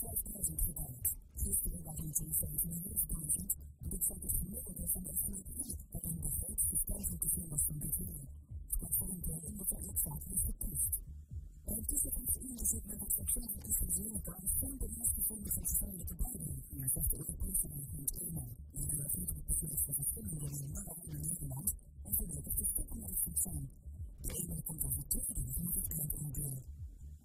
5000 gebouwd. Gisteren waren het zo'n 97.000. Dit zijn de gemiddelde van de afgelopen week, waarin de grootste stijging te zien was van dit jaar. Maar voor een deel omdat er ook vaak is gepust. En intussen heeft onderzoek naar wat sociale evangelische geen bewijs gevonden van gevaarlijke bijwerkingen, zegt de Europese agent EMA. En de regeringsprofessor van verschillende landen, in Nederland, en voorlopig de toekomst zijn. De EMA komt over twee dagen met het eindonderdeel. De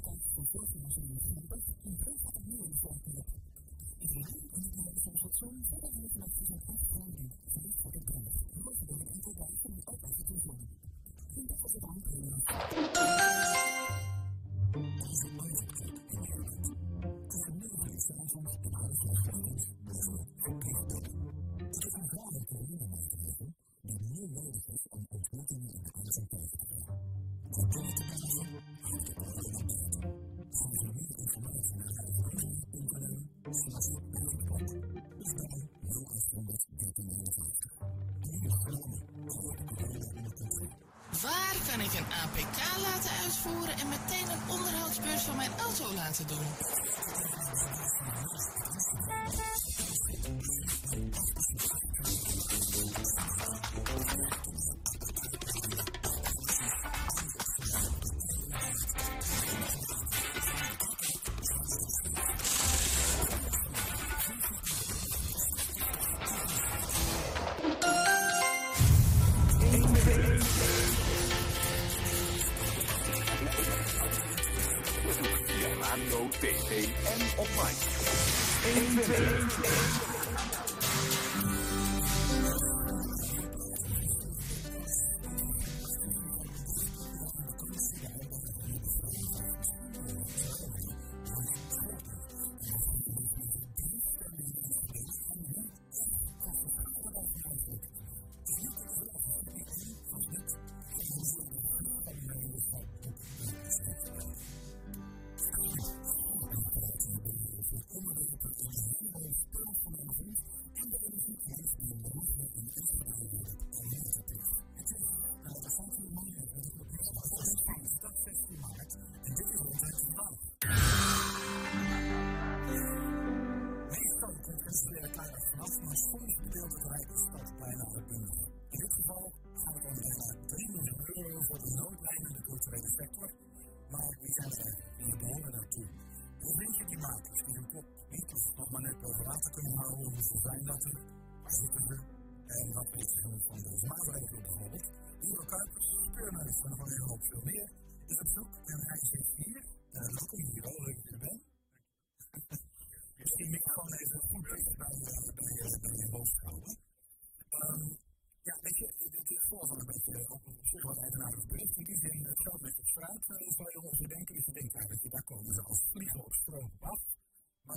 De kans van vorig jaar zijn nog grappig en veel gaat opnieuw in de voorkeur. Iedereen in het Nederlandse station verder heeft met zijn afgehouden. Vijf voor de brand. Morgen door een aantal dagen en ook even te zon. En dat was het aankomen. Deze marktplek in Nederland. Tussen Nederlandse aanvang en huisvesting bijvoorbeeld verplicht Het is een zware coronamaatregel die meer nodig is om ontwikkelingen in de aanzien tegen te gaan. Om binnen te mijn auto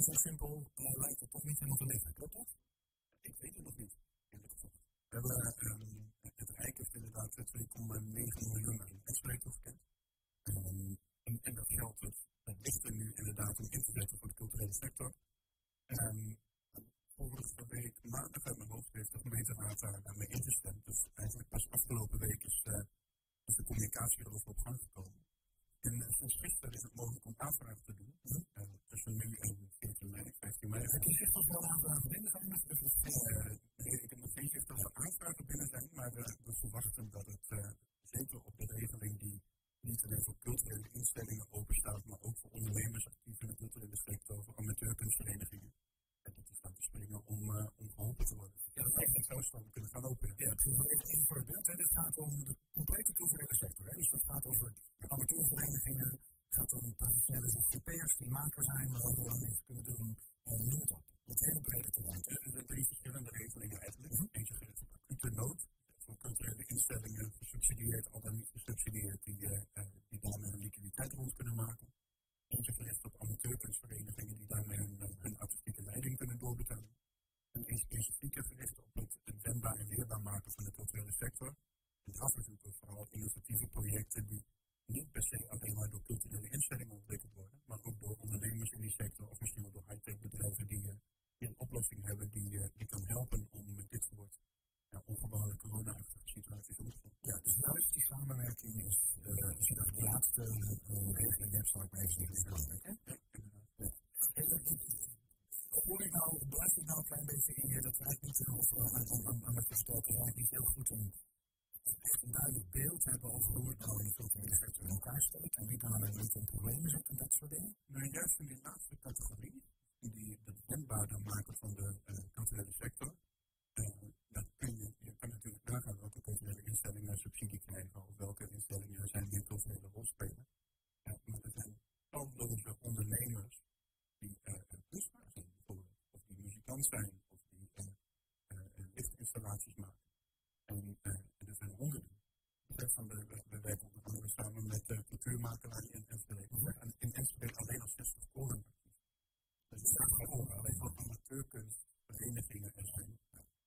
zo simpel uh, lijkt het toch niet helemaal te liggen, klopt dat? Ik weet het nog niet. We hebben, um, het Rijk heeft inderdaad 2,9 miljoen aan uitspraak toegekend. Um, en, en dat geld dus, dat ligt nu inderdaad om in te zetten voor de culturele sector. Um, vorige week maandag uit mijn hoofd heeft de gemeenteraad daarmee ingestemd. Dus eigenlijk pas afgelopen week is, uh, is de communicatie erover op gang gekomen. En sinds is het mogelijk om aanvragen te doen. Tussen nu en 14 mei, 15 mei. Heb je op wel aanvragen binnen zijn? ik heb nog geen zicht of er aanvragen binnen zijn, maar we, verwachten dat het zeker op de regeling die niet alleen voor culturele instellingen openstaat, maar ook voor ondernemers actief in de culturele sector, voor amateurkunstverenigingen. En dat is te springen om, uh, om geholpen te worden. Ja, dat heeft zo snel kunnen gaan openen. Ja, even voor het beeld. Hè. Dit gaat om de complete culturele sector. Hè. Dus dat gaat over amateurverenigingen, het gaat om professionele ZZP'ers die maker zijn, maar ook wel mensen kunnen doen, noem het op. Het hele brede terrein. Er zijn drie verschillende regelingen eigenlijk. -hmm. Eentje gericht op acute nood, voor culturele instellingen gesubsidieerd, al dan niet gesubsidieerd, die, uh, die daarmee hun liquiditeit rond kunnen maken. En zich verricht op amateurkunstverenigingen die daarmee hun, eh, hun artistieke leiding kunnen doorbetalen. En is specifiek gericht op het, wendbaar en leerbaar maken van de culturele sector. En daarvoor zoeken vooral innovatieve projecten die niet per se alleen maar door culturele instellingen ontwikkeld worden, maar ook door ondernemers in die sector of misschien wel door high-tech bedrijven die, eh, een oplossing hebben die, eh, die kan helpen om dit soort ja, ongewone corona-achtige situaties om te gaan. Ja, dus juist die samenwerking is, uh, als je dat de laatste regeling hebt, zal ik maar even zeggen, Hoor ik nou, blijf ik nou een klein beetje in je, dat wij niet of aan, het verstoken, eigenlijk niet heel goed een, echt een duidelijk beeld hebben over hoe het nou in de culturele sector in elkaar steekt en wie daar nou een problemen zit en dat soort dingen. Nou, juist in die laatste categorie, in die het wendbaarder maken van de uh, culturele sector, uh, dat kun je, je kan natuurlijk nagaan welke culturele instellingen subsidie krijgen of welke instellingen er zijn die een culturele rol spelen. Uh, maar er zijn talloze ondernemers die kunstmaar zijn bijvoorbeeld, of die muzikant zijn, of die lichtinstallaties maken. En er zijn honderden. Van de, we werken onder andere samen met de cultuurmakelaar in Enschede. En in Enschede alleen al 60 koren actief. Dus het gaat gewoon alleen al amateurkunstverenigingen er zijn.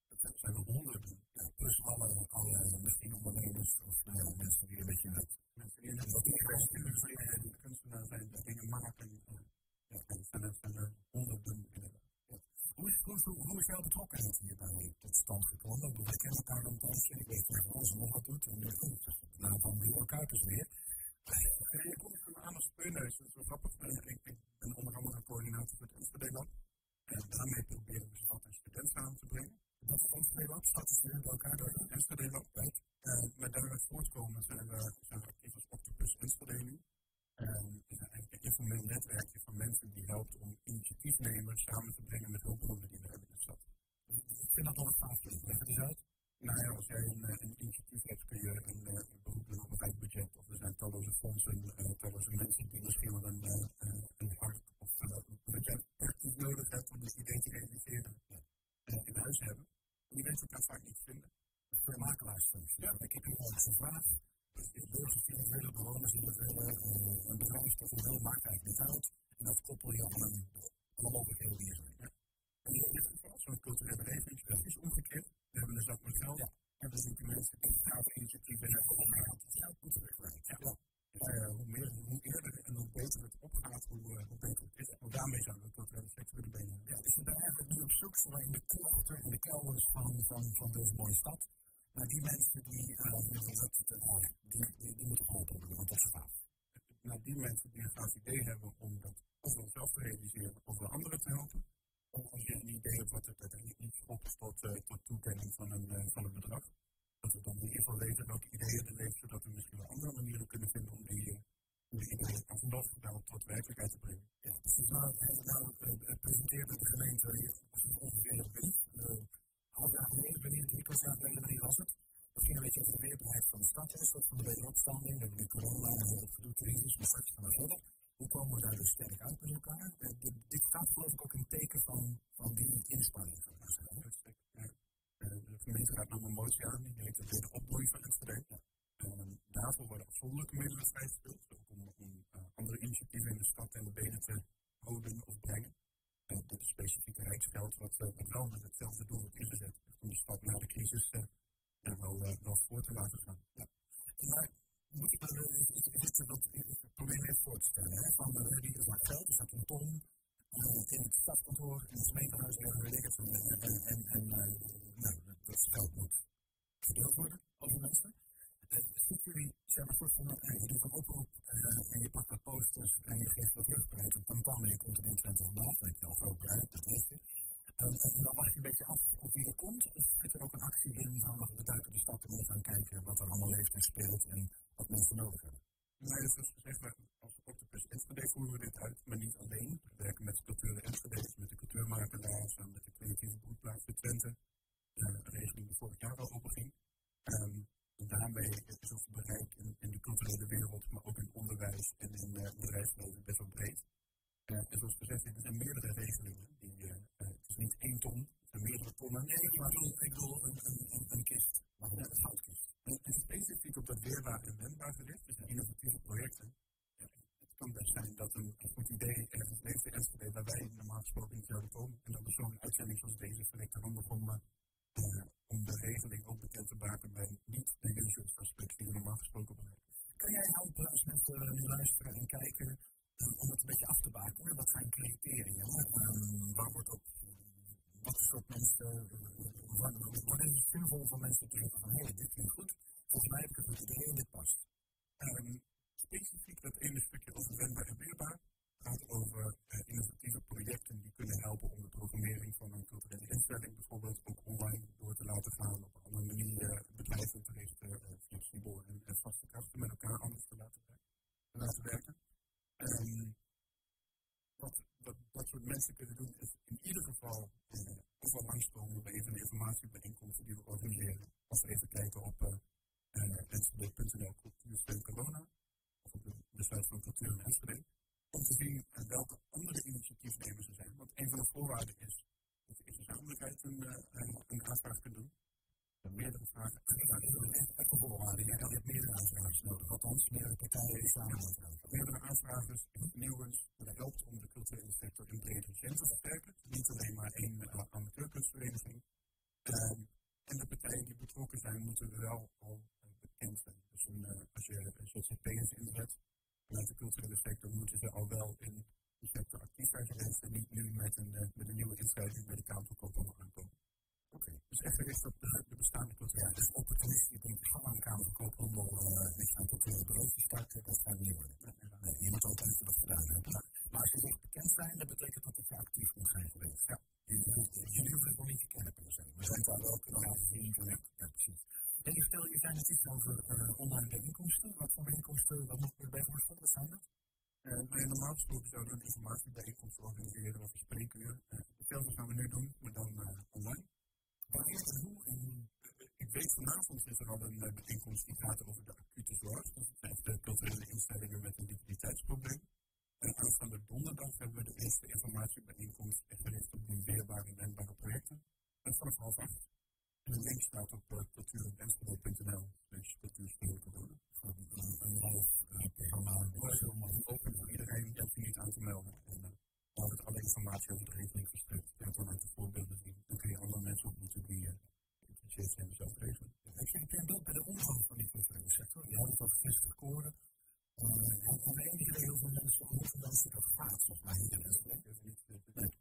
Dat zijn er honderden. Ja, plus alle, alle misschien ondernemers of nou, mensen die een beetje met mensen die in het kunstenaar zijn, die dingen maken. Ja, en zijn er, zijn er honderden inderdaad. Hoe hoe, hoe, is jouw betrokkenheid hierbij tot stand gekomen? Ik wij kennen elkaar een tijdje. Ik weet dat onze nog wat doet. En nu komt de naam van Rio Kuipers weer. Je komt van aan als speurneus. Dat is wel grappig. Ik, ik ben onder andere coördinator voor het Enschede En daarmee proberen we stad en student samen te brengen. Dat is Enschede Lab, stad en student bij elkaar door Enschede Lab. Uh, met daaruit voortkomen zijn we, zijn we actief als Octopus Enschede nu. Um, is eigenlijk een informeel netwerkje van mensen die helpt om initiatiefnemers samen te brengen met hulpbronnen die we hebben in de stad. Ik vind dat wel een gaaf. Leg het eens uit. Nou ja, als jij een, een initiatief hebt, kun je een, een beroep doen op een wijkbudget. Of er zijn talloze fondsen, uh, talloze mensen die misschien wel een, uh, een hart of uh, dat jij praktisch nodig hebt om dit idee te realiseren in huis hebben. Die mensen elkaar vaak niet vinden. Voor makelaarsfunctie. Ja. Ik heb hier al eens gevraagd. Burgers die het willen, bewoners die het willen, uh, een bedrijf dat het wil, maakt eigenlijk niet uit. En dat koppel je aan een, alle mogelijkheden die er zijn. Ja. En in dit geval, zo'n culturele regeling, is precies omgekeerd. We hebben een zak met geld. Ja. En we zoeken mensen die gave initiatieven hebben om het geld moeten wegwerken. Ja. ja. Uh, hoe, meer, hoe eerder en hoe beter het het is. En daarmee zouden we culturele sector willen benen. Ja, dus bent eigenlijk nu op zoek in de klochten en de kelders van, van, van deze mooie stad. Maar die mensen die, uh, die, die, die moeten geholpen worden, want dat is gaaf. Nou, die mensen die een gaaf idee hebben om dat ofwel zelf te realiseren ofwel anderen te helpen. Of als je een idee hebt wat het uiteindelijk niet stopt tot, uh, tot toekenning van een, van een bedrag. Dat we dan in ieder geval weten welke ideeën er leven, zodat we misschien wel andere manieren kunnen vinden om die, uh, ideeën alsnog wel tot werkelijkheid te brengen. Ja, dus nou, nou presenteerde de gemeente ongeveer winst half jaar geleden, wanneer drie kwart jaar geleden, was het? Dat ging een beetje over de weerbaarheid van de stad, een soort van de wederopstanding. We hebben nu corona en het gedoe crisis, maar straks gaan we verder. Hoe komen we daar dus sterk uit met elkaar? Uh, dit staat geloof ik ook een teken van, van die inspanning. Uh, de gemeente gaat nog een motie aan, die heet de wederopbloei van Enschede. Ja. Uh, daarvoor worden afzonderlijke middelen vrijgesteld, ook om, om andere initiatieven in de stad en de benen te houden of brengen dit specifieke rijksgeld, wat, uh, wel met hetzelfde doel wordt ingezet, om de stad na de crisis uh, er wel, uh, wel voor te laten gaan. Ja. Maar moet ik dan, het, dat, me even voor te stellen, hè, van uh, die is maar geld, er staat een ton in het stadskantoor, in het gemeentehuis, en weet ik het, en, en, en, en nou, dat geld moet verdeeld worden over mensen. Ziet jullie, zeg maar, soort van, je een oproep en je pakt wat posters en je geeft wat terugbereid op een pan en je komt er in 20 vandaag, weet je al groot bereid, dat weet je. en dan wacht je een beetje af of wie er komt, of zit er ook een actie in van we duiken de stad en gaan kijken wat er allemaal leeft en speelt en wat mensen nodig hebben. Nee, dat is gezegd, maar als Octopus Enschede voeren we dit uit, maar niet alleen. We werken met de cultuur Enschede, met de cultuurmakelaars, met de creatieve broedplaats de Twente, een regeling die vorig jaar al openging. Um, daarmee is ons bereik in, in, de culturele wereld, maar ook in onderwijs en in uh, bedrijfsleven best wel breed. Uh, en zoals gezegd, er zijn meerdere regelingen. Die, uh, het is niet één ton, het zijn meerdere tonnen. Nee, ik bedoel, ik bedoel een, een, een, een kist, maar een goudkist. En, en specifiek op dat weerbaar en wendbaar gericht, dus innovatieve projecten. het kan best zijn dat een, een goed idee ergens leeft in Enschede waar wij normaal gesproken niet zouden komen. En dan is zo'n uitzending zoals deze verlekt handig eh, om de regeling ook bekend te maken bij niet-de-usual suspects die normaal gesproken. Kan jij helpen als mensen nu luisteren en kijken eh, om het een beetje af te bakenen? Wat zijn criteria? Ehm, waar wordt op wat soort mensen, eh, wat is het zinvol voor mensen te zeggen van hé, dit klinkt goed, volgens mij heb ik het goed idee en dit past. Ehm, specifiek dat ene stukje over wendbaar en weerbaar, gaat over uh, innovatieve projecten die kunnen helpen om de programmering van een culturele instelling bijvoorbeeld ook online door te laten gaan, op een andere manier uh, bedrijven te richten, uh, flexibel en, vaste krachten met elkaar anders te laten, laten werken. Um, wat, wat dat soort mensen kunnen doen is in ieder geval uh, ofwel langskomen bij een informatiebijeenkomsten die we organiseren. Als we even kijken op uh, uh, cultuursteun corona, of op de, de site van cultuur en Enschede, om te zien welke andere initiatiefnemers er zijn. Want een van de voorwaarden is dat je in gezamenlijkheid een, uh, een aanvraag kunt doen. Er meerdere vragen. Echt een voorwaarde. Je hebt meerdere aanvragers nodig. Althans, meerdere partijen die aanvragen. Meerdere aanvragers, vernieuwers. Dat helpt om de culturele sector in bredere zin te versterken. Niet alleen maar één uh, amateurkunstvereniging. Uh, en de partijen die betrokken zijn, moeten wel al bekend zijn. Dus een, uh, als je ZZP'ers inzet vanuit de culturele sector, moeten ze al wel in die sector actief zijn geweest en niet nu met een, met een nieuwe inschrijving bij de Kamerkoophandel aankomen. Oké, okay. dus echt gericht op de, de bestaande cultuur. Ja, dus opportunist die denkt, ga aan de Kamer van Koophandel uh, niks aan culturele bureau te starten, dat gaat niet worden. Nee, je moet altijd even dat gedaan hebben. Maar, als je zegt bekend zijn, dat betekent dat het actief moet zijn geweest. Ja. Jullie hoeven het nog niet te kennen per se. We zijn daar wel kunnen laten zien. Ja, ja, precies. En je vertelde, je zei net iets over online bijeenkomsten. Wat voor bijeenkomsten, wat ik bij voorstellen? Wat zijn dat? Uh, gesproken zouden we een informatiebijeenkomst organiseren of een spreekuur. Hetzelfde gaan we nu doen, maar dan uh, online. Wanneer en hoe? En, ik weet vanavond is er al een bijeenkomst die gaat over de acute zorg. Dus zijn de culturele instellingen met een liquiditeitsprobleem. En aanstaande donderdag hebben we de eerste informatiebijeenkomst gericht op die weerbare en wendbare projecten. En vanaf half acht. En de link staat op uh, cultuurendenschede.nl slash cultuurspelen Een, een half uh, programma open voor iedereen die zich niet aan te melden. En uh, altijd alle informatie over de regeling verstrekt. Je hebt dan uit de voorbeelden zien. Dan kun je andere mensen ontmoeten die uh, geïnteresseerd zijn zelf regelen. Heb je een beeld bij de omgang van die culturele sector? Je had het over vestig koren. Uh, en aan de ene kant heel veel mensen ontmoeten dan ze dat gaat, volgens mij niet in het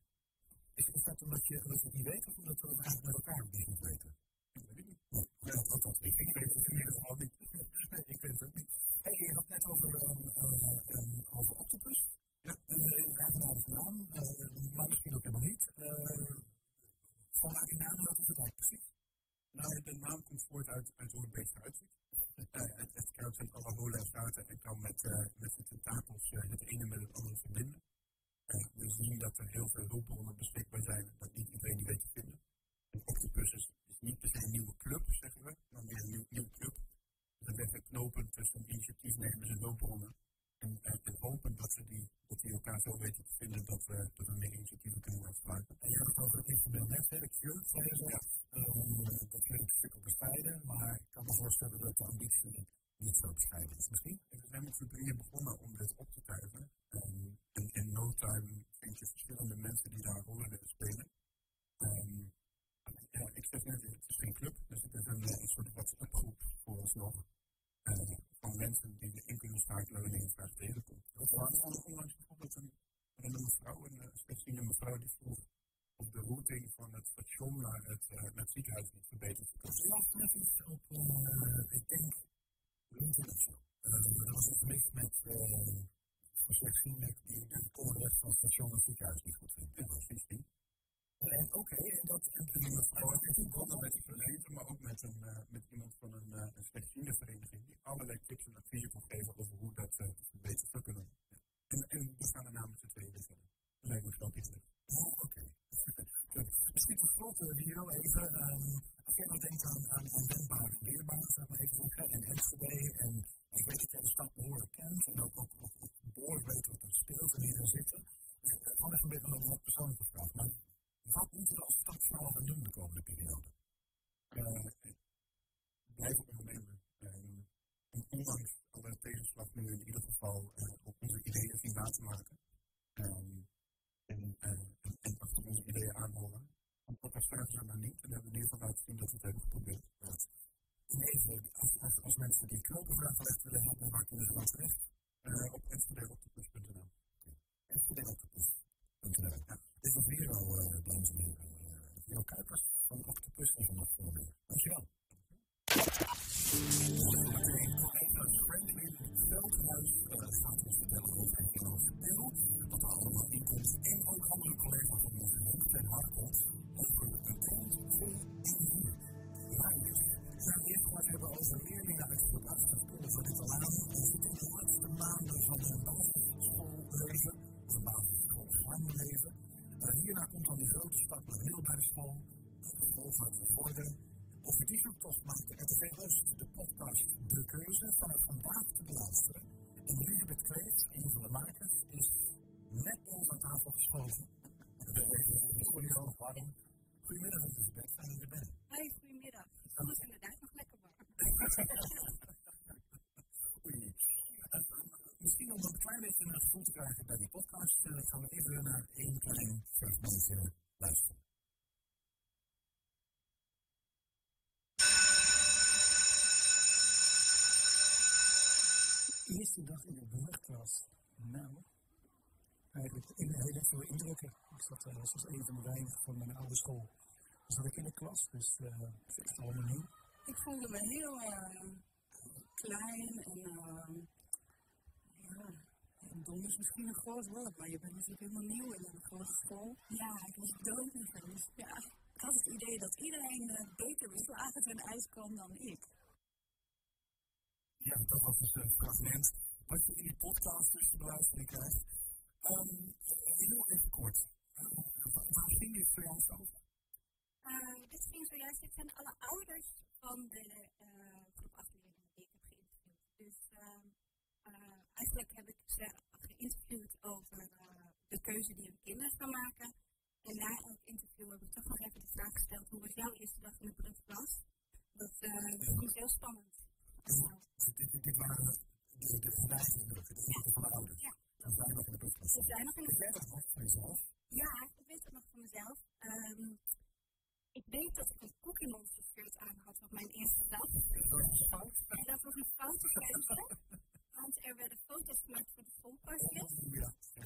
Is, is dat omdat je, omdat je het niet weet of omdat we het eigenlijk met elkaar niet goed weten? Ik weet het niet. Ja, dat, dat, ik, ik weet het in ieder geval niet. nee, ik weet het ook niet. Hey, je had net over, um, uh, um, over Octopus. Ja. En uh, eigenaardige naam, uh, maar misschien ook helemaal niet. Uh, vanuit die naam, wat is het eigenlijk precies? Nou, de naam komt voort uit, uit hoe het beest eruit ziet. Het, kruipt zijn alle holen en en kan met, met zijn tentakels het ene met het andere verbinden. We zien dat er heel veel hulpbronnen beschikbaar zijn, dat niet iedereen die weet te vinden. En Octopus is, is niet per se een nieuwe club, zeggen we, maar meer een nieuw, nieuw club. Dus er leggen knopen tussen initiatiefnemers en hulpbronnen. En, en hopen dat, ze die, dat die elkaar zo weten te vinden dat we, dat we meer initiatieven kunnen uitgebruiken. En je hebt het over het informeel netwerk, Cure, zei je zo. Ja. Um, dat klinkt een stuk bescheiden, maar ik kan me voorstellen dat de ambitie niet zo bescheiden is. Misschien? We zijn met z'n drieën begonnen om dit op te tuigen. Mensen die daar rollen willen spelen. Um, ja, ik zeg net, het is geen club, dus het is een, een soort WhatsApp-groep voor ons nog. Uh, van mensen die in kunnen schakelen wanneer je vraag tegenkomt. Er was onlangs bijvoorbeeld een, een mevrouw, een slechtziende mevrouw, die vroeg of de routing van het station naar het, uh, naar het ziekenhuis niet verbeterd kan worden. Ja, net iets op, uh, ik denk, LinkedIn of zo. Er was iets mis met uh, slechtzienden die de komende van het station het ziekenhuis niet goed vinden. Ja, precies die. En oké, okay, en dat en, en die mevrouw heeft begonnen met een gemeente, maar ook met, een, uh, met iemand van een, uh, een slechtziendenvereniging die allerlei tips en adviezen kon geven over hoe dat uh, verbeterd zou kunnen. En, en we gaan er namens de tweede verder. Dat lijkt me iets Oh, oké. Okay. Misschien de grote Liro even. Um, als jij nou denkt aan, aan, aan wendbaar en leerbaar, zeg maar even zeggen, en Enschede, en ik weet dat jij de stad behoorlijk kent, en ook, ook, ook, behoorlijk weet wat er speelt en wie er zitten. Gewoon even een beetje een wat persoonlijke vraag. Maar wat moeten we als stad snel gaan doen de komende periode? Uh, blijven ondernemen. Uh, en ondanks alle tegenslag nu in ieder geval uh, op onze ideeën zien na te maken. Um, en, en, en achter onze ideeën aanhoren. Want wat staan ze dan niet? En hebben we ieder geval laten zien dat we het hebben geprobeerd. Even, als, als, als mensen die knopenvraag gelegd willen hebben, waar kunnen ze dan terecht? Uh, op enschedeoctopus.nl Enschedeoctopus.nl ja. Dit was weer al, uh, dames en heren, uh, Kuipers van Octopus en van nog veel meer. Dankjewel. Meteen collega's Franklin Veldhuis uh, gaat ons vertellen over Nederlands deel. Wat er allemaal in komt. Oei. Misschien om een klein beetje een gevoel te krijgen bij die podcast, uh, gaan we even naar één klein fragmentje luisteren. eerste dag in de brugklas. Nou, eigenlijk in heel erg veel indrukken. Ik zat uh, zoals een van de weinigen van mijn oude school. Dus zat ik in de klas, dus uh, het is allemaal nieuw. Ik voelde me heel uh, klein en uh, ja, dom is misschien een groot woord, maar je bent natuurlijk helemaal nieuw in een grote school. Ja, ik was doodnerveus. Ja, ik had het idee dat iedereen beter beslagen ten ijs kwam dan ik. Ja, dat was dus een fragment wat je in die podcast dus te beluisteren krijgt. Um, heel even kort. Uh, waar ging dit zojuist over? Uh, dit ging zojuist, dit zijn alle ouders van de groep 8 leerlingen die ik heb geïnterviewd. Dus eigenlijk heb ik ze geïnterviewd over de keuze die hun kinderen gaan maken. En na elk interview heb ik toch nog even de vraag gesteld: hoe was jouw eerste dag in de brugklas? Dat vond ik heel spannend. Dit, waren de, de gelijkindrukken, de indrukken van de ouders. Ja. Ze zijn nog in de brugklas. Ze zijn nog in de dat? Ja, ik weet het nog van mezelf. Um, ik weet dat ik een Monster shirt aan had op mijn eerste dag. Fout. En dat was een foute keuze. Want er werden foto's gemaakt voor de schoolpasjes.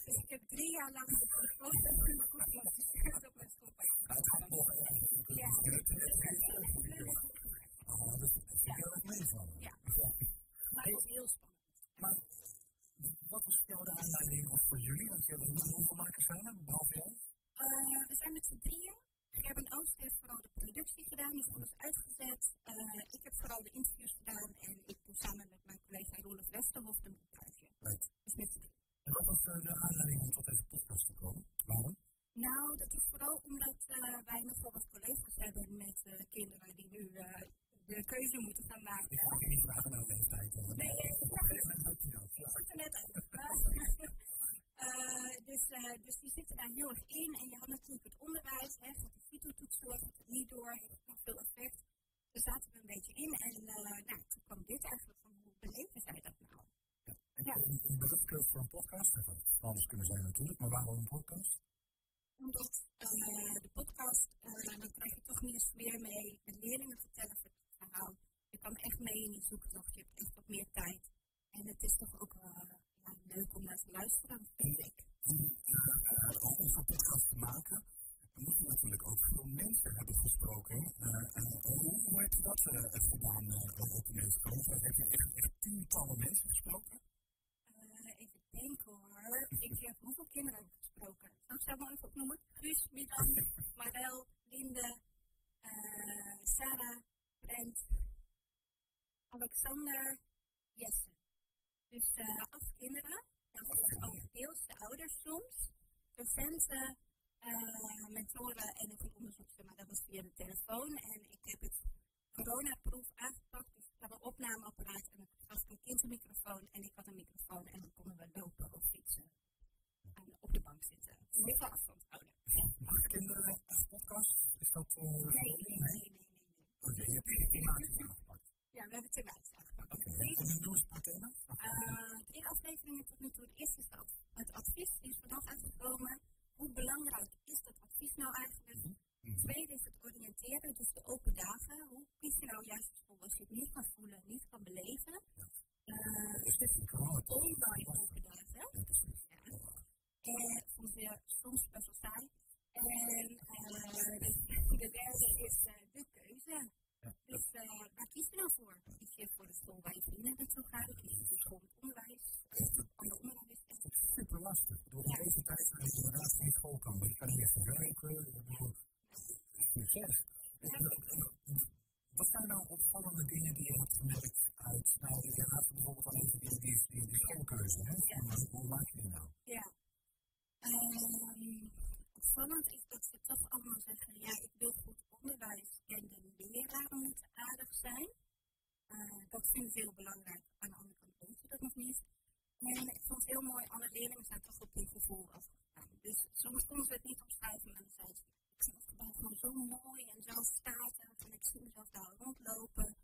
Dus ik heb drie jaar lang met een foto van een Cookie Monster shirt op mijn schoolpasjes. Uiteindelijk nog Ja. Oh, dat is heel erg meevallen. Ja. Maar het was heel spannend. Maar wat was voor jou de aanleiding of voor jullie? Want jullie hebben hoeveel makers zijn er, behalve jij? Uh, we zijn met z'n drieën. Gerben Oost heeft vooral de productie gedaan, die is alles uitgezet. Uh, ik heb vooral de interviews gedaan en ik doe samen met mijn collega Rolf Westerhof de montage. Right. Dus met z'n drieën. En wat was de aanleiding om tot deze podcast te komen? Waarom? Nou, dat is vooral omdat uh, wij nogal wat collega's hebben met uh, kinderen die nu uh, de keuze moeten gaan maken. Ik mag je niet vragen naar leeftijd. Nee, nee, ik zit er net uit. dus, dus die zitten daar heel erg in. En je had natuurlijk het onderwijs, hè, gaat de FITO-toets door, gaat het niet door, heeft het nog veel effect. Daar zaten we een beetje in. En nou, toen kwam dit eigenlijk van hoe beleven zij dat nou? Ja. Ja. een, voor een podcast, anders kunnen zijn natuurlijk, maar waarom een podcast? Omdat uh, de podcast, uh, dan krijg je toch meer sfeer mee. De leerlingen vertellen het verhaal. Je kan echt mee in die zoektocht. Je hebt echt wat meer tijd. En het is toch ook uh, ja, leuk om naar te luisteren, vind ik. Om onze podcast te maken, we moeten natuurlijk ook veel mensen hebben gesproken. hoe, hoe heb je dat gedaan op de meeste komen? Heb je echt, echt tientallen mensen gesproken? even denken hoor. Ik heb hoeveel kinderen heb ik gesproken? Zal ik ze maar even opnoemen? Guus, Milan, Marel, Linde, uh, Sarah, Brent, Alexander, Jesse. Dus uh, acht kinderen. En dat ook deels de ouders soms. Docenten, uh, mentoren en ook een maar dat was via de telefoon. En ik heb het coronaproef aangepakt. Dus ik had een opnameapparaat en ik gaf een kind een microfoon en ik had een microfoon en dan konden we lopen of fietsen. Op de bank zitten. Beetje afstand houden. Acht kinderen, acht podcast, is dat... Uh, nee, nee, nee, nee. nee. Oké, okay, je hebt aangepakt. Ja, we hebben thema's aangepakt. Oké, okay. en eens een paar thema's. Uh, drie afleveringen tot nu toe. De eerste is dat het advies, is vanaf uitgekomen. Hoe belangrijk is dat advies nou eigenlijk? Tweede is het oriënteren, dus de open dagen. Hoe kies je nou juist voor als je het niet kan voelen, niet kan beleven? Ja. Uh, dus dit is online open dagen. Ja, precies. Ja. En soms weer, soms best wel saai. En eh, de, de derde is eh, de keuze. Dus uh, waar kies je nou voor? Kies je voor de school waar je vrienden naartoe gaat? Kies je voor school onderwijs? Ander onderwijs? Dat is super lastig. Door de hele tijd waar je inderdaad geen school kan. Maar je kan niet echt werken. Succes. Wat zijn nou opvallende dingen die je hebt gemerkt uit, nou, je laat bijvoorbeeld al even die, die, die, schoolkeuze, hè? Hoe maak je die nou? Ja. Um, is dat ze toch allemaal zeggen, ja, ik wil goed onderwijs en de leraar moet aardig zijn. Ehm, dat vind ik heel belangrijk. Aan de andere kant doen ze dat nog niet. En ik vond het heel mooi, alle leerlingen zijn toch op hun gevoel afgegaan. Dus soms konden ze het niet opschrijven, maar dan zei ze, ik vind het gewoon zo mooi en zo statig en ik zie mezelf daar rondlopen.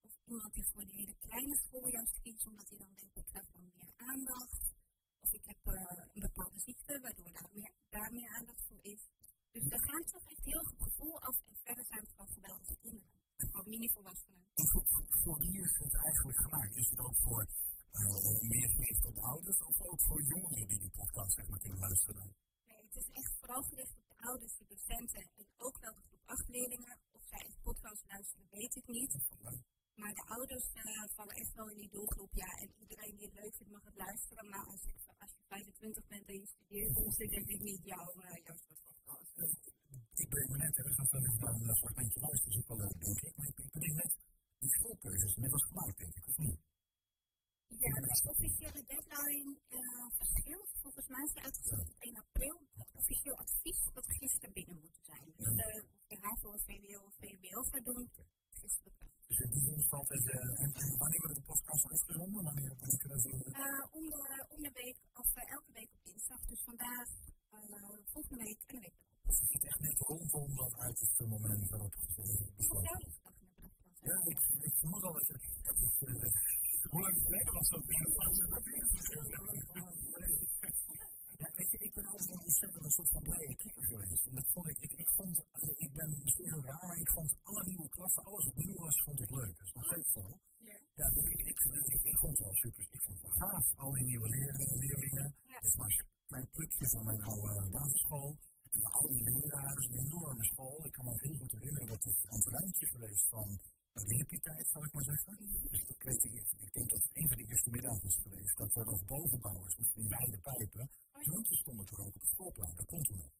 Of iemand die voor de hele kleine school juist kiest, omdat hij dan denkt, ik krijg dan meer aandacht. Of ik heb uh, een bepaalde ziekte, waardoor daar meer, daar meer aandacht voor is. Dus we gaan toch echt heel goed gevoel af en verder zijn het gewoon geweldige kinderen. En gewoon mini-volwassenen. Voor, voor wie is het eigenlijk gemaakt? Is het ook voor uh, meer gericht op ouders of ook voor jongeren die die podcast zeg maar, kunnen luisteren? Nee, het is echt vooral gericht op de ouders, de docenten en ook wel de groep 8 leerlingen. Of zij een podcast luisteren, weet ik niet. Maar de ouders uh, vallen echt wel in die doelgroep. Ja, en iedereen die het leuk vindt mag het luisteren. Maar als, ik, als je 25 bent en je studeert, dan is dit denk ik niet jouw, uh, jouw soort podcast. ik ben me net ergens dat ik naar een fragmentje luister, is ook wel leuk, denk ik. Maar ik, ben net die schoolkeuzes net als gemaakt, denk ik, of niet? Ja, de officiële deadline uh, verschilt. Volgens mij is uitgesteld op 1 april. Het officieel advies dat gisteren binnen moet zijn. Dus uh, de HAVO, VWO of VWO gaat doen, dus in die stand is, uh, en, en wanneer wordt de podcast uitgezonden? Wanneer ik dat uh, om, de, om de week, of uh, elke week op dinsdag. Dus vandaag, volgende week en de week. Dus het is echt net rondom dat uit het moment waarop het besloten is. Ja, ik, ik vermoed al dat je hoe lang geleden was dat? Ja, ik ben altijd een ontzettend een soort van blije kikker geweest. En dat vond ik, ik, ik vond, ik ben misschien heel raar, maar ik vond alle nieuwe klassen, alles wat nieuw was, vond ik leuk. Dat is nog steeds zo. Ja, dus ik, ik, ik, vond het wel super. Ik vond het gaaf, al die nieuwe leerlingen. leerlingen. Dit was klein plukje van mijn oude basisschool. En al die leraren, een enorme school. Ik kan me heel goed herinneren dat het een terreintje geweest van hippie-tijd, zal ik maar zeggen. Dus dat weet ik, ik denk dat het een van de eerste middagen is geweest, dat we nog bovenbouwers met die wijde pijpen, die stonden toch ook op het schoolplein, dat komt toen.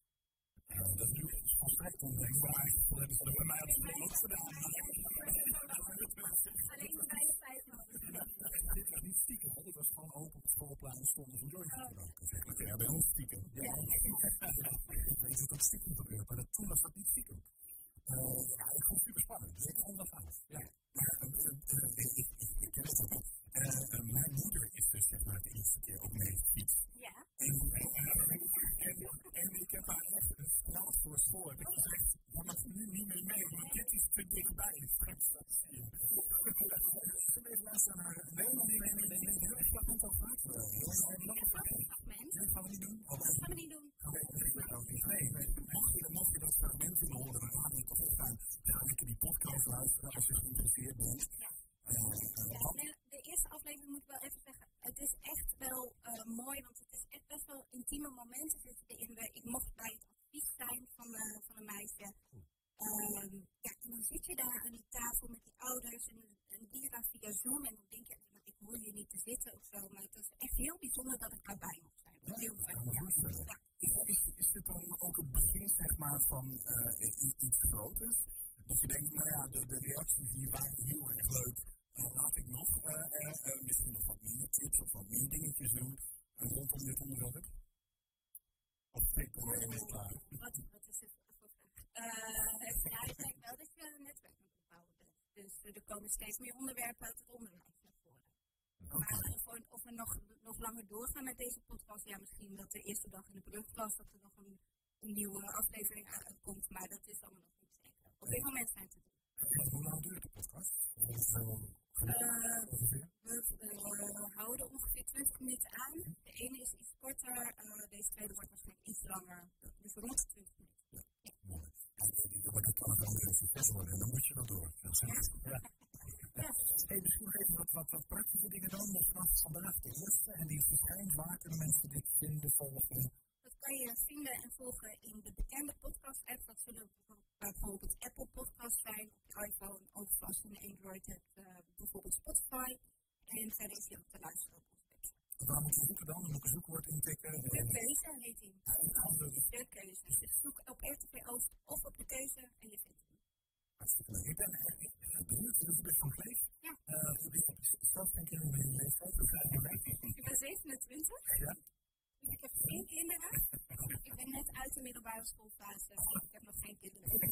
Uh, dat is nu volstrekt ondenkbaar. Dat hebben ze bij mij op school ook gedaan. Alleen de wijde pijpen. Dit was niet stiekem, dit was gewoon open op het schoolplein en stonden ze een jointje te roken. Ja, bij ons stiekem. Ja, ik weet dat dat stiekem gebeurt, maar toen was dat niet stiekem. Uh, ja, ik vond het super spannend, dus ik vond dat gaaf. Ja. Maar uh, uh, ik, ik, ik ken het ook niet. mijn moeder is dus zeg maar de eerste keer ook mee gefietst. Ja. En, en, en, ik heb haar echt een straat voor school. Ik heb gezegd, je mag nu niet meer mee, want dit is te dichtbij. Straks dat zie je. Ze bleef luisteren naar... Nee, nee, nee, nee, nee, nee. Heel erg fragment al gehad. Fragment? Ja, gaan we niet doen? Dat gaan we niet doen. Nee, nee. Mocht je, mocht je dat fragment willen horen, dan laat ik toch even ja, lekker die podcast luisteren als je geïnteresseerd bent. Ja. Ja, de eerste aflevering moet ik wel even zeggen. Het is echt wel uh, mooi, want het is echt best wel intieme momenten zitten erin. Ik mocht bij het advies zijn van, uh, van een meisje. Um, ja, en dan zit je daar aan die tafel met die ouders en, en die gaan via Zoom. En dan denk je, maar ik hoor hier niet te zitten of zo. Maar het is echt heel bijzonder dat ik daarbij mocht zijn. Ja, heel fijn. Ja, ja. Is, is, is dit dan ook het begin zeg maar, van uh, iets groters? Dat je denkt, nou ja, de, de reacties die waren heel erg leuk. Uh, laat ik nog uh, misschien nog wat minder tips of wat meer dingetjes doen rondom dit onderwerp. Of trek er maar mee klaar. Wat, wat is het voor vraag? ja, ik denk wel dat je een netwerk moet opbouwen bent. Dus er komen steeds meer onderwerpen uit het onderwijs naar voren. Maar of we, of we nog, nog langer doorgaan met deze podcast, ja, misschien dat de eerste dag in de brugklas dat er nog een, een nieuwe aflevering uitkomt, maar dat is allemaal nog niet zeker. Op dit moment zijn het te doen. Hoe lang duurt de podcast? Uh, we uh, houden ongeveer 20 minuten aan. De ene is iets korter, uh, deze tweede wordt waarschijnlijk iets langer. Dus rond 20 minuten. Ja, ja. mooi. Ja, maar dat kan wel weer succes worden en dan moet je wel door. Ja. ja. ja. Hey, misschien nog even wat, wat, wat praktische dingen dan. Dus vanaf vandaag de eerste en die verschijnt. Waar kunnen mensen dit vinden, volgen? Dat kan je vinden en volgen in de bekende podcast-app. Dat zullen bijvoorbeeld Apple Podcasts zijn op je iPhone. Of als je een Android hebt, uh, bijvoorbeeld Spotify. En verder is hij ook te luisteren op onze website. Waar moet je zoeken dan? Moet een zoekwoord intikken. De keuze heet hij. De keuze. Dus zoek op RTV Oost of op de keuze en je vindt hem. Hartstikke leuk. Ik ben echt benieuwd. Je bent van vlees. Ja. Uh, ik ben zelf denk ik in mijn leeftijd. Hoe ga je weg? Ik ben 27. Ja. Dus ik heb geen kinderen. ik ben net uit de middelbare schoolfase. Ik heb nog geen kinderen. En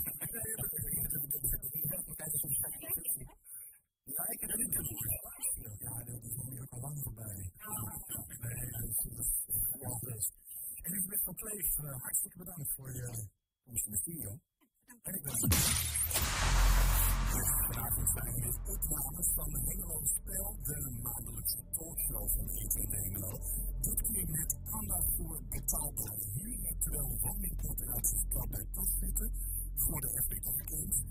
ik luisteren. Ja, dat is nog al lang voorbij. Nee, dat is. En ik ben van Kleef, uh, hartstikke bedankt voor je komst in de studio. En ik ben Vanavond zijn er weer opnames van Hengelo Spel, de maandelijkse talkshow van ETV Hengelo. Dit keer met aandacht voor betaalbare huur, terwijl woningcorporaties bij pas zitten voor de FBK Games.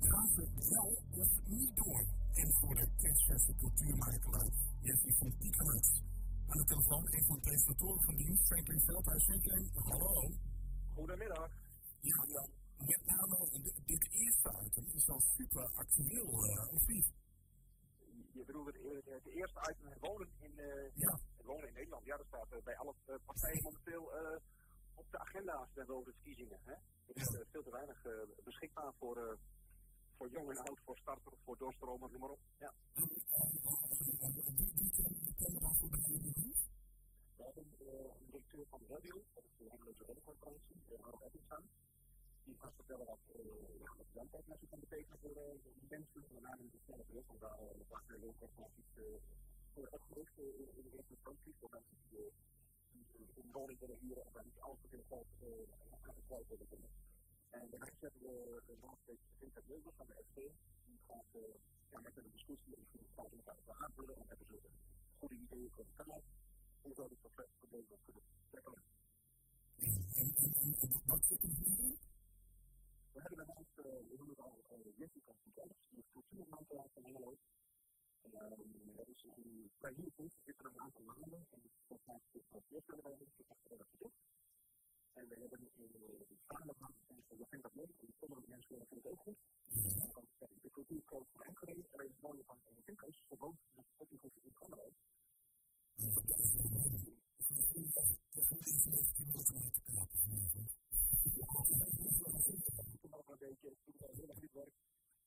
Gaan ze wel of niet door? En voor de kerstverse cultuurmakelaar Jeffrey van Piekermans. Aan de telefoon een van de presentatoren van dienst, Franklin Veldhuis. Franklin, hallo. Goedemiddag. Ja, ja met name dit eerste item is wel super actueel, uh, of niet? Je bedoelt het, het eerste item, het wonen in, uh, ja. het wonen in Nederland. Ja, dat staat uh, bij alle partijen momenteel op de agenda over de verkiezingen. Hè? Er is ja. veel te weinig beschikbaar voor, voor jong en oud, voor starters, voor doorstromers, noem maar op. Ja. We hebben een directeur van de radio, dat is de Nederlandse Radiocorporatie, Rob Ebbington die gaat vertellen wat, uh, met kan betekenen voor uh, de mensen, name in de snelle druk, want daar uh, vaak heel veel informatie voor opgelost in de eerste instantie, voor mensen die een woning willen huren en daar niet alles in aan het kwijt willen kunnen. En daarnaast hebben we de landsteeds Vincent Wilbers van de SP, die gaat ja, met een discussie en die gaat met elkaar aanvullen en hebben ze goede ideeën voor de taal, hoe zou dit probleem kunnen tackelen. En wat er hierin? We hebben we is van dat is een vrij nieuw punt, zit een aantal maanden en volgens mij is het voor het eerst bij de echt redacteur. En we hebben in de samenhang en we vinden dat leuk, en sommige mensen vinden het ook goed. De cultuurcode van Enschede, er is woning van een Vinkers, gewoon met opnieuw in Canada. een beetje het erg niet werkt.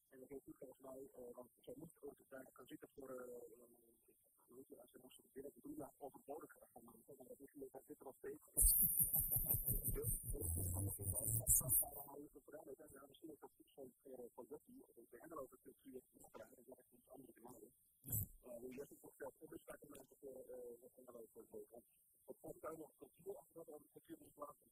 En dat heeft volgens mij, uh, want zij moet ook daar gaan zitten voor, uh, als ze zo'n binnen drie jaar overbodig gaan maken, dan is het, dat zit er nog steeds. Dus, is dat goed voor Jeffy, de hengeloze cultuur, dat is echt iets anders onderschatten mensen voor de hengeloze cultuur. Het we dat over cultuur plaatsen,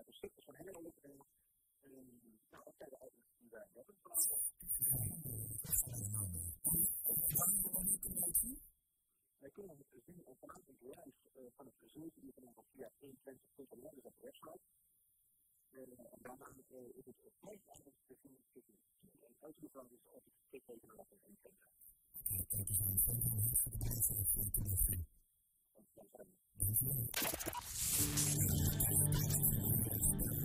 de stukjes van Hengelo liggen. Nou, dat de die wij hebben vanavond. Wij kunnen het zien vanuit het lijst van het 7 uur vanavond via 21.nl, dus op de website. En daarna is het het meest anders te zien tussen 10 en 11 uur van dus op het we in kennen. Oké, kijk eens aan. De blijven voor de en de van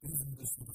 twee muzieken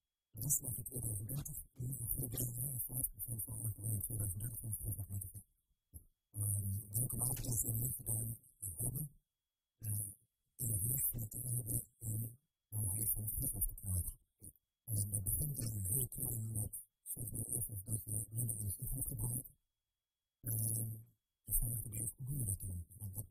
Das macht ihr das ganze Leben für den Leben falsch gefällt von uns, weil ihr das ganze Leben für das Leben Dann glaubt ihr, dass ihr nicht dein Leben, ihr nicht mit dem Leben in dein Leben von Jesus geklaut. Und der Beginn der Welt in der Schöpfung ist, dass das Leben in der Schöpfung gebaut. Das heißt, ihr es nur das Leben. Und das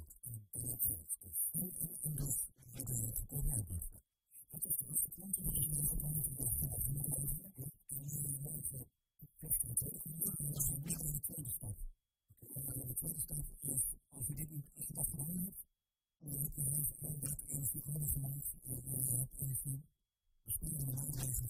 soms mensen die dat doen, dat kunnen zien. Misschien in mijn leven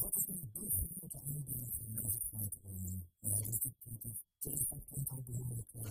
Wat is een burgerlijke aanbieding van mogelijkheid om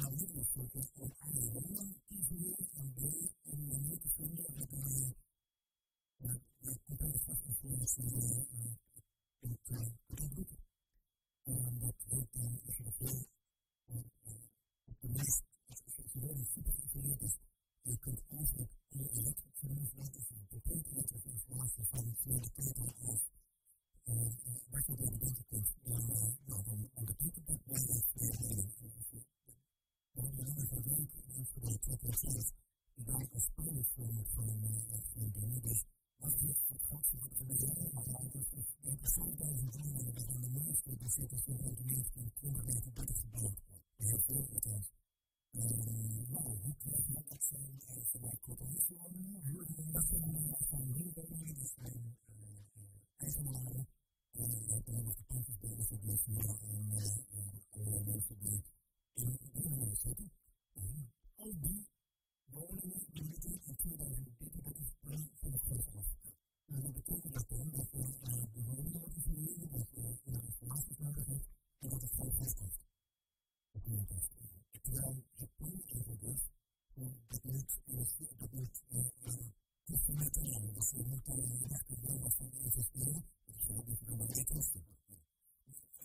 markt, maar ook niet geen non-stoppelijke release, dus even dus hebben geplaatst. Verstandes dann auf alle Formen von Beliebig, was nicht vertraglich oder reell verhandelt ist, in Beschreibungen sind die besondere Münster, die für das Gerät nicht in Kundenwerte durchgebracht wird. Wir erfolgen das. Ja, wie kann ich noch erzählen, dass wir bei Kopenhagen haben, dass wir in der Familie der Beliebig ein Eisenmangel, der bei uns geprüft ist, der ist der Beliebig, der ist der Beliebig, in der Beliebig, in der Beliebig, in der Beliebig, pilot van, van, van dingen, dus wat is het grootste wat we willen, maar dat is een persoon duizend woningen, dat is een normaal geproduceerd als we rond de minst in 20, 30, 30 gebouwd. Heel veel, althans. Nou, hoe krijg je dat zijn vanuit corporationen? Dat zijn huurwoningen, dat zijn eigenaren. En we hebben nog de plantenbedrijven voor Blessura en allerlei mensen die in woningen zitten. Al die woningen die moeten in 2030, dat is plan van de grond af. En dat betekent dat dan dat we de woningen moeten vernieuwen, dat we installaties nodig hebben en dat het geld kost. Dat moet Terwijl het punt is dus, dat moet, dat moet instrumenteel, dus we moeten echt het wel wat van investeren, dus we moeten dan ook niet kosten. Het is goed, hè? We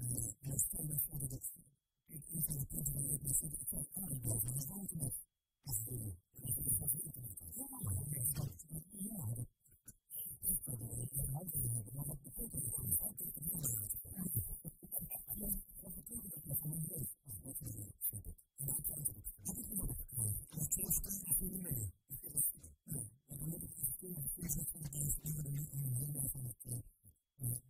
на что находится. И это не требовало не относить к церкви, должно не знать нас. Позволю, позволю, позволю, позволю, Thank you.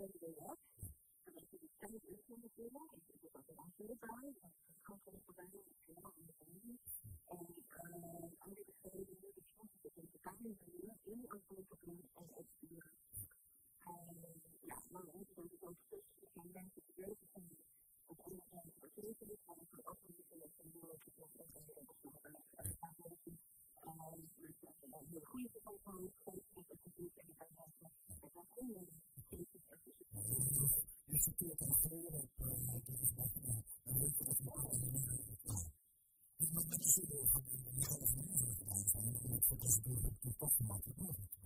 CDF. En dat is een CDF van de firma. Ik heb ook een andere baan. Dat kan in de verwijdering met helemaal in de familie. En aan dit is het in de ontwikkeling als het En Ja, maar we hebben dus ook tussen zijn mensen die bezig zijn. Op de ene kant voor zekerheid, maar ook voor afwisseling van mogelijke processen. En dat is nog een een goede van het. Thank you.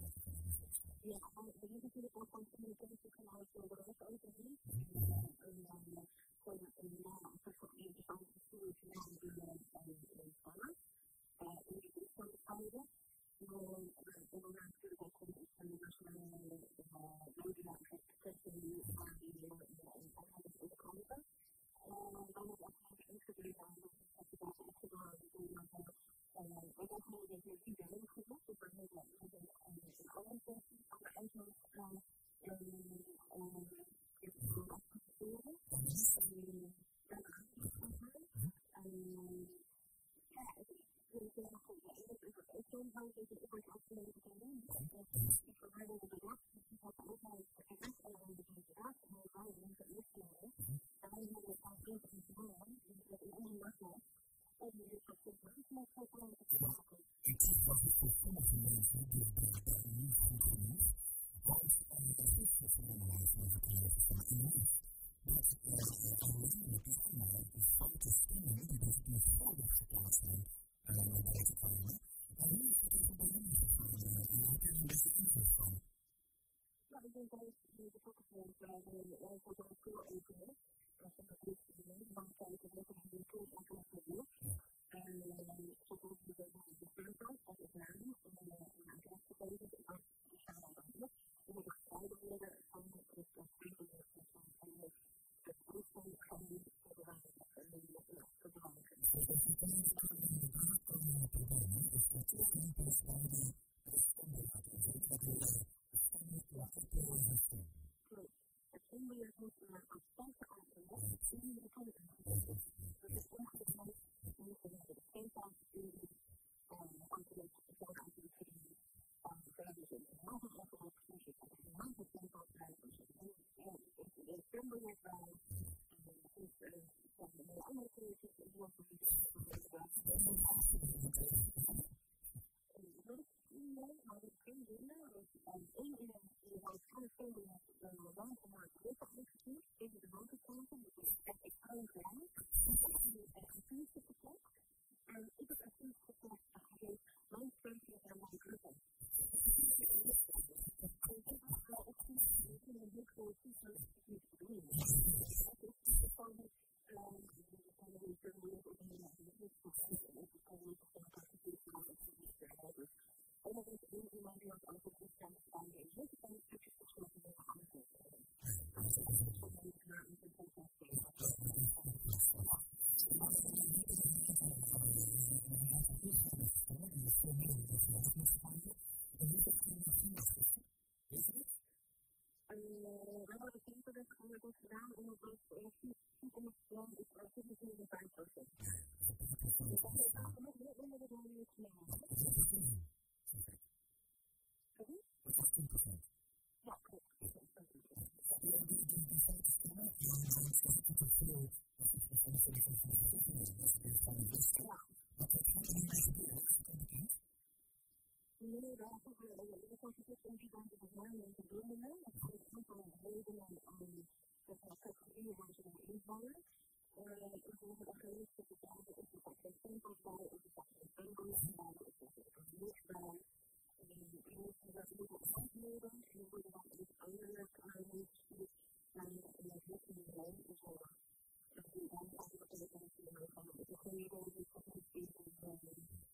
Nou, ik denk dat de betrokkenheid bij de voor even als ik het niet doen, dan kijken we of we een en klasse doen. En zoals we dat doen, de filmpjes, dat is naam, en een klas gegeven, en die gaan dan anders. We moeten gescheiden worden van het filmpjes van van het proefval van de voorbereiding en de gebruiken. Dus dat betekent dat er inderdaad komen problemen, dus dat de filmpjes van de stemmen laten zien, dat de stemmen laten horen het onderwerp moet naar constante aanvulling in de keuken. Dus het ongeveer moeten we de steekbank in de antwoord voor aan de vrienden van de televisie. En nog een antwoord op de music. En dan de steekbank blijven. En de stembiljet bij. En het is van de andere keuzes. En die wordt niet Nee, maar ik kan winnen. En één in een hoofdschouw filmen een lang gemaakt groep uitgevoerd tegen de is echt extreem klein. En een ik heb een gekocht mijn ik heb wel op in een niet te doen. Dat is gewoon hebben het internet onderzoek gedaan en het was goed om het plan is er 25 procent. Dus dat is nog meer onder de dode Sorry? Dat is 10 procent. Ja, klopt. Nee, daar is de constitutie in die kant van mij en verbindingen. Het is een aantal redenen aan de categorieën waar ze dan invallen. Ik wil het agent te betalen, is er geen stempels bij, is er geen stempels bij, is er niks bij. En je moet dat moeten antwoorden en dan worden dan iets anders aangestuurd naar een richting is er die dan andere telefonie van de beginnen die van het eten gebeurt nog heel veel. Stuk gisteren bij zo en die zijn dat mensen maken ook het Ja. En dat is ook gewoon die van het die dat dan aan doen,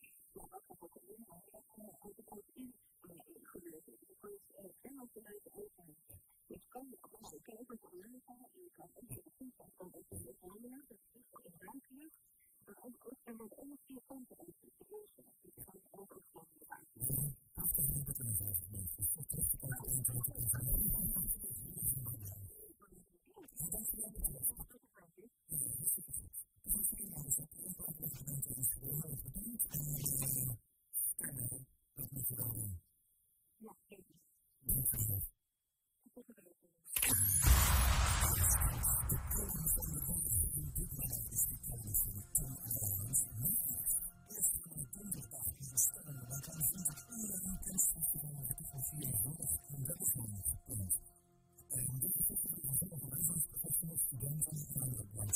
een veel van een in de en dat was ook zo. Is een van hem, als het is? Is dat zo zeker zijn? Is het een heel een dat een voor de een in de wat we ook in als ook in is. De kan je kijken van Amerika en je kan ook de toestand van de Nederland, dat is echt in Duitsland. Maar ook, ook er wordt allemaal vier kanten uit de je kan ook ook gewoon gebruiken. Ja,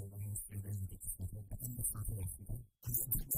Thank you.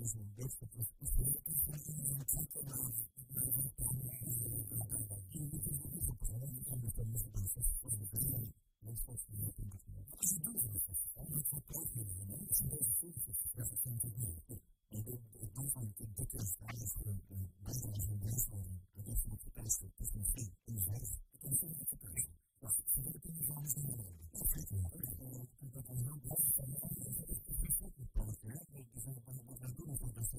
is in this particular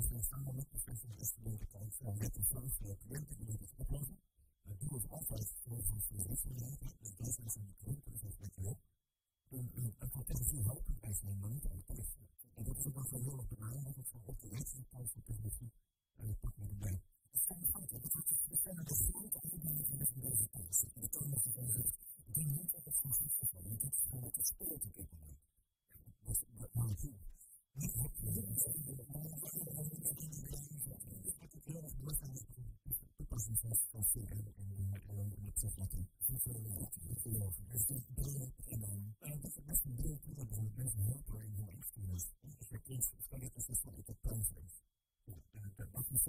als we samen met professor Esther kijken naar met de vraag van cliënten die het oplossen, dan doen we het voor van de rechtsgelegenheid, de dat is de met jou, een potentie helpen bij zijn manier het. En dat is ook heel erg belangrijk, op de rechtszijde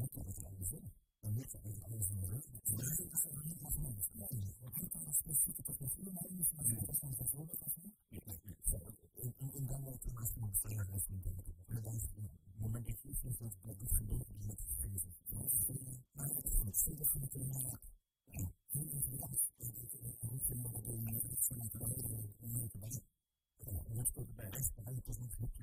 работу в реализовать, там нет реализовать. Даже это не возможность. Вот это у нас спасибо, как мы все молимся, мы не можем послушать, как мы. И давай это нас мы постоянно с ним делаем. Когда мы надеемся, что в Бога все будет иметь жизнь. Но если мы на это все должны понимать, мы не знаем, что это руки могут иметь, что мы говорим, мы не понимаем. Вот что-то, да, это познать руки,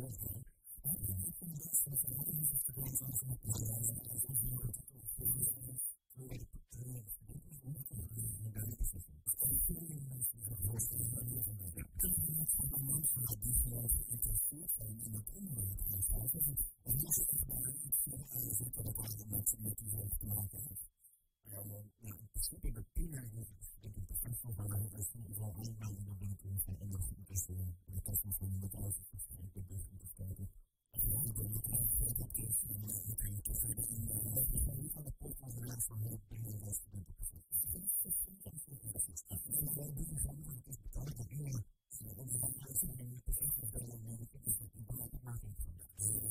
ですね。uit als je wel eenmaal naar buiten is en anders is de kosten van de bedrijven waarschijnlijk de beste te kijken. Gewoon door de kleine voorbeeldjes en dan kan je toch verder in de hoofdbeschrijving van de podcast helaas van heel primair als je bent opgevoed. En dan doe je gewoon nog eens betaald dat je om je dan uit te nemen, te zeggen dat je een beetje te maken van de hele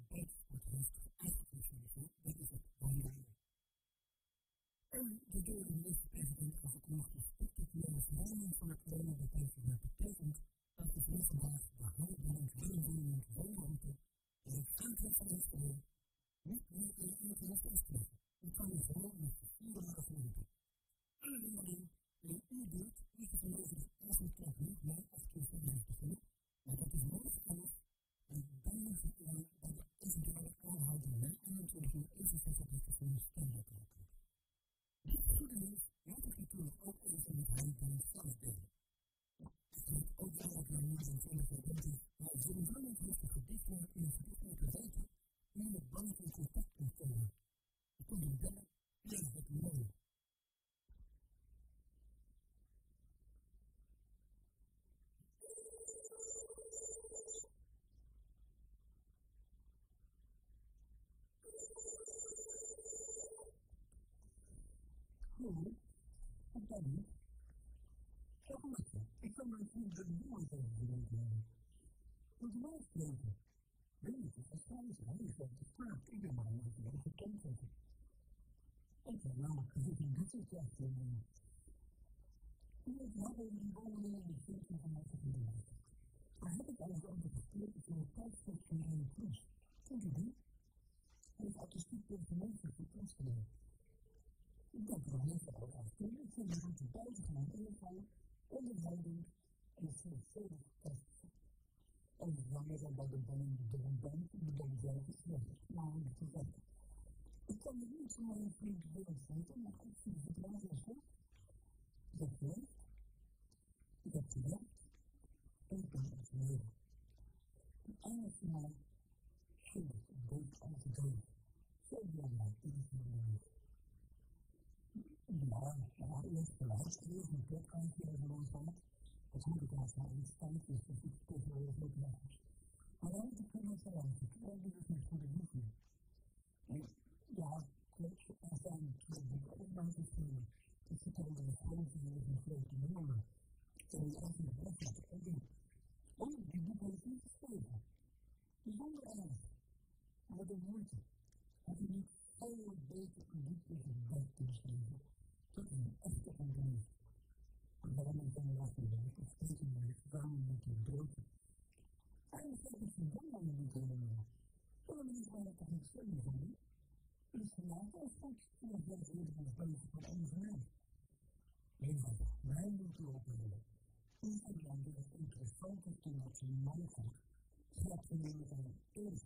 een publiek. Dus dat is een een van de het zeggen. Dat is een beetje een mensen die zijn aan het zeggen. Dat is een beetje een mensen die zijn aan het zeggen. Ik vond het al klein dat ik als gesproken heb. Oké. Begon het bij. Een zeker deel hebben ze gemerkt. Vandaag is de grote dag. Vanaf vandaag dinsdag 16 maart 2021 leven weer vier volwassenen buiten sporten. Dit is nog meer misschien dat we al meer afstand hebben. U weet ongetwijfeld welke soort sportricht landstapper corona tot de belangrijkste buitensport heeft uitgeproduceerd. Dat is het wandelen. En de door de minister-president afgekondigde spectaculaire verandering van de coronabeperkingen betekent dat de vandaag de houdbank Willemwoning woonroute in het centrum van Amsterdam niet meer in de afkrijgen. Je kan je gewoon met de vierde lagen lopen. Alleen in een je geloven dat avondklok niet na acht uur vandaag beginnen, maar dat is nooit anders en dan de eventuele aanhouding na 21 uur even zeggen dat je gewoon standaard loopt. Dit goede nieuws moet ik natuurlijk ook even met hem dan zelf delen. Is ook belangrijk naar meer dan 20 jaar denken, maar zo'n drummond heeft gedicht in een gedicht moeten weten hoe je met band in contact kunt komen. Je kunt hem bellen, ja, het mooi. Hallo, wat ben je? Zeg maar, ik kan mijn vriend de niemand over geweten hebben. Wat wil ik weten? Weet je, als hij is, hij is op de straat. Ik ben maar nog een gekend hebben. Ik ben namelijk gezegd in dit soort jachten. Ik hebben die woningen in de centrum van mijn gemeente. Daar heb ik alles over gesproken voor een tijdschrift van Rijn Kroes. Kent u die? Hij heeft artistiek personage voor Kroes gedaan. Ik denk er nog niet over af. Ik vind het een buitengewoon invallen, onderhoudend en veelvuldig prachtig. En langer dan bij de band door een band, de band zelf is weg. Maar dat is weg. Ik kan me niet zo mijn vriend willen zetten, maar ik zie het wel zo goed. Ik heb geleefd. Ik heb gewerkt. En ik ben het leven. En eindelijk van mij schuldig, dood aan te dood. Zo belangrijk is het voor mij. Ja, ja, eerst beluisteren, een podcastje over ons gehad. Dat moet ik als maar iets tijd is, dat ik tegenwoordig ook weg is. Maar dan moet ik gewoon zo luisteren. Dat doe ik met goede liefde. En ja, klopt, er zijn twee boeken ook buiten schrijven. Ik vertelde de grote leven grote jongen. En die eigenlijk weg laten ook Oh, die boek heeft niet geschreven. Bijzonder erg. Maar de moeite. Heb je niet veel beter publiek is het beschrijven. Dat is een echte ontdekking. Waarom ik dan laten werken, steeds meer samen met je broodje. Eigenlijk heb ik een ding aan boek helemaal. We niet gewoon toch niet steunen van die? Dus vandaag via het eerder van de bezig van onze naam. Eenvoudig, mijn moeten opnemen. Is het interessantste nationaalgoed. Gaat van de eerst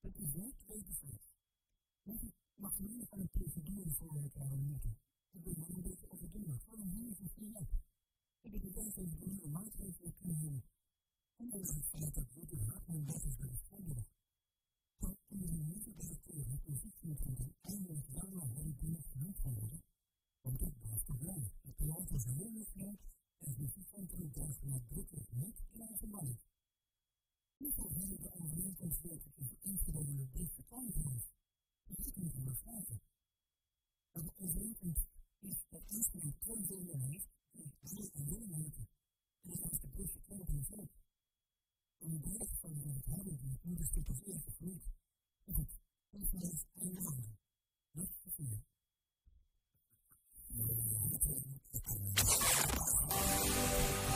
Het is niet. Want ik mag meer van een procedure voor het aannemen. Ik ben maar een beetje overdreven. Waarom hang je zo snel op? Ik heb het even een nieuwe maatregelen kunnen nemen. Ondanks het feit dat Rutte Hartman weg is bij de schooldag. Van onder de minister-directeur het positiepunt eindelijk wel naar hem binnen geworden. Want dit was te weinig. Het land was heel groot en het muziekcentrum was nadrukkelijk niet klaargemaakt. Hoeveel van de overeenkomstwerken is ingenomen door deze kansen? Dit moet je begrijpen. Maar de overeenkomst is dat Israël twee delen heeft die alle alleen heten. En dat is de beste kerk van het volk. En de derde van de hebben die het moeder stuk als eerste groeit, is het Israël is één naam. Dat is het vier. Ja, dat is het.